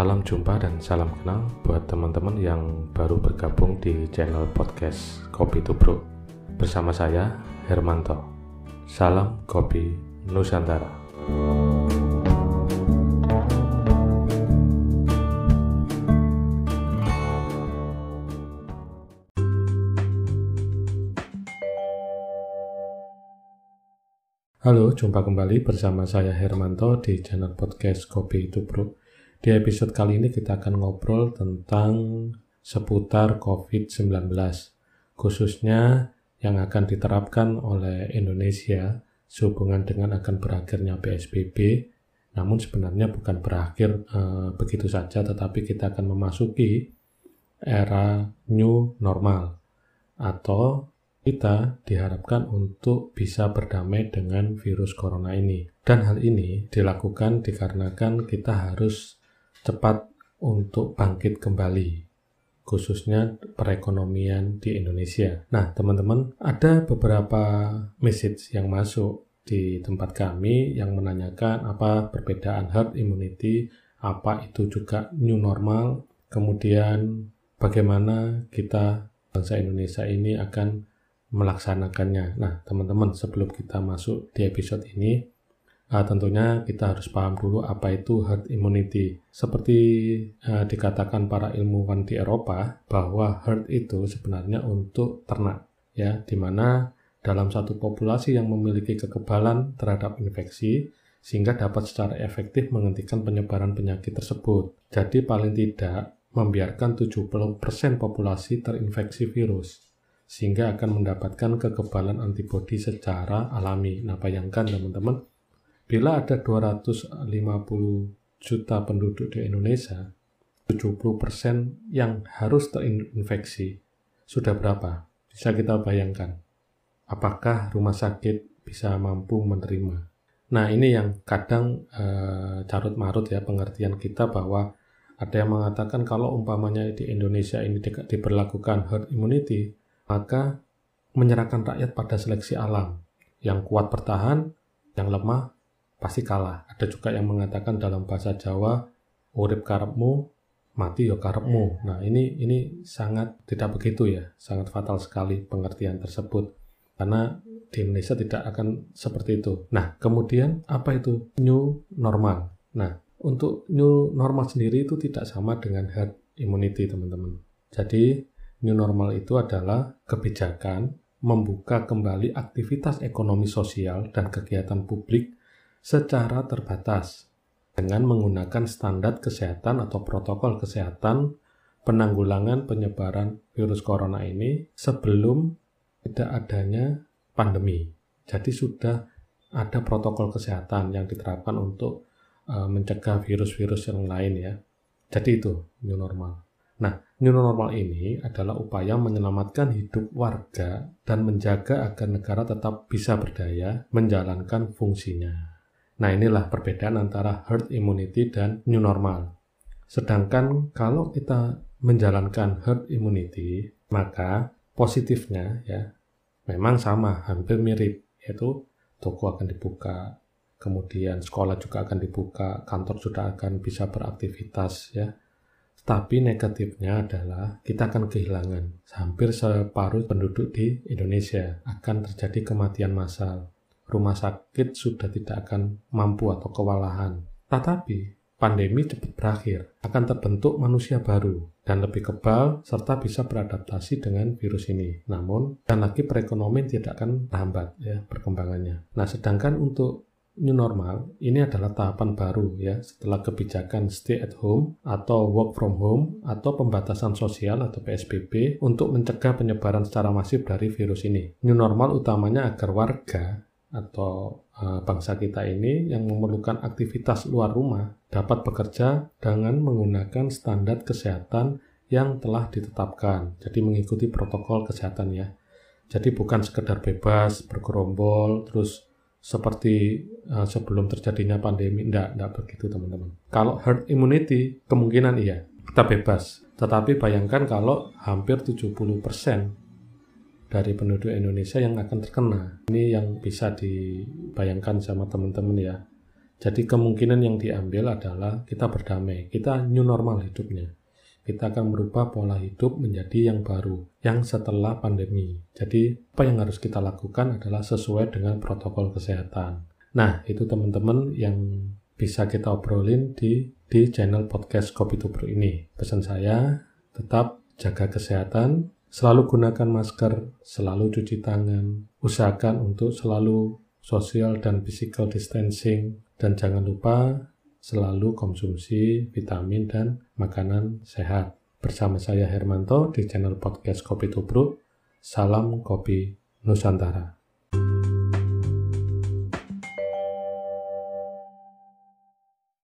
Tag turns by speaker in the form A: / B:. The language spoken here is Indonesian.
A: Salam jumpa dan salam kenal buat teman-teman yang baru bergabung di channel podcast Kopi Tubruk bersama saya Hermanto. Salam Kopi Nusantara. Halo, jumpa kembali bersama saya Hermanto di channel podcast Kopi Tubruk. Di episode kali ini kita akan ngobrol tentang seputar COVID-19, khususnya yang akan diterapkan oleh Indonesia sehubungan dengan akan berakhirnya PSBB. Namun sebenarnya bukan berakhir e, begitu saja, tetapi kita akan memasuki era new normal atau kita diharapkan untuk bisa berdamai dengan virus corona ini. Dan hal ini dilakukan dikarenakan kita harus cepat untuk bangkit kembali, khususnya perekonomian di Indonesia. Nah, teman-teman, ada beberapa message yang masuk di tempat kami yang menanyakan apa perbedaan herd immunity, apa itu juga new normal, kemudian bagaimana kita bangsa Indonesia ini akan melaksanakannya. Nah, teman-teman, sebelum kita masuk di episode ini, uh, tentunya kita harus paham dulu apa itu herd immunity. Seperti uh, dikatakan para ilmuwan di Eropa bahwa herd itu sebenarnya untuk ternak, ya, di mana dalam satu populasi yang memiliki kekebalan terhadap infeksi sehingga dapat secara efektif menghentikan penyebaran penyakit tersebut. Jadi paling tidak membiarkan 70% populasi terinfeksi virus sehingga akan mendapatkan kekebalan antibodi secara alami. Nah, bayangkan teman-teman, Bila ada 250 juta penduduk di Indonesia, 70% yang harus terinfeksi. Sudah berapa? Bisa kita bayangkan. Apakah rumah sakit bisa mampu menerima? Nah, ini yang kadang eh, carut marut ya pengertian kita bahwa ada yang mengatakan kalau umpamanya di Indonesia ini di, diberlakukan herd immunity, maka menyerahkan rakyat pada seleksi alam. Yang kuat bertahan, yang lemah pasti kalah. Ada juga yang mengatakan dalam bahasa Jawa, urip karepmu, mati yo karepmu. Nah, ini ini sangat tidak begitu ya, sangat fatal sekali pengertian tersebut. Karena di Indonesia tidak akan seperti itu. Nah, kemudian apa itu new normal? Nah, untuk new normal sendiri itu tidak sama dengan herd immunity, teman-teman. Jadi, new normal itu adalah kebijakan membuka kembali aktivitas ekonomi sosial dan kegiatan publik secara terbatas dengan menggunakan standar kesehatan atau protokol kesehatan penanggulangan penyebaran virus corona ini sebelum tidak adanya pandemi. Jadi sudah ada protokol kesehatan yang diterapkan untuk uh, mencegah virus-virus yang lain ya. Jadi itu new normal. Nah, new normal ini adalah upaya menyelamatkan hidup warga dan menjaga agar negara tetap bisa berdaya menjalankan fungsinya. Nah, inilah perbedaan antara herd immunity dan new normal. Sedangkan kalau kita menjalankan herd immunity, maka positifnya ya memang sama, hampir mirip, yaitu toko akan dibuka, kemudian sekolah juga akan dibuka, kantor sudah akan bisa beraktivitas ya. Tapi negatifnya adalah kita akan kehilangan hampir separuh penduduk di Indonesia akan terjadi kematian massal rumah sakit sudah tidak akan mampu atau kewalahan. Tetapi pandemi cepat berakhir, akan terbentuk manusia baru dan lebih kebal serta bisa beradaptasi dengan virus ini. Namun, dan lagi perekonomian tidak akan terhambat ya perkembangannya. Nah, sedangkan untuk new normal ini adalah tahapan baru ya setelah kebijakan stay at home atau work from home atau pembatasan sosial atau PSBB untuk mencegah penyebaran secara masif dari virus ini. New normal utamanya agar warga atau uh, bangsa kita ini yang memerlukan aktivitas luar rumah dapat bekerja dengan menggunakan standar kesehatan yang telah ditetapkan. Jadi mengikuti protokol kesehatan ya. Jadi bukan sekedar bebas bergerombol terus seperti uh, sebelum terjadinya pandemi enggak, enggak begitu teman-teman. Kalau herd immunity kemungkinan iya, kita bebas. Tetapi bayangkan kalau hampir 70% dari penduduk Indonesia yang akan terkena. Ini yang bisa dibayangkan sama teman-teman ya. Jadi kemungkinan yang diambil adalah kita berdamai, kita new normal hidupnya. Kita akan merubah pola hidup menjadi yang baru, yang setelah pandemi. Jadi apa yang harus kita lakukan adalah sesuai dengan protokol kesehatan. Nah, itu teman-teman yang bisa kita obrolin di di channel podcast Kopi Tubruk ini. Pesan saya, tetap jaga kesehatan, selalu gunakan masker, selalu cuci tangan, usahakan untuk selalu social dan physical distancing, dan jangan lupa selalu konsumsi vitamin dan makanan sehat. Bersama saya Hermanto di channel podcast Kopi Tubruk. Salam Kopi Nusantara.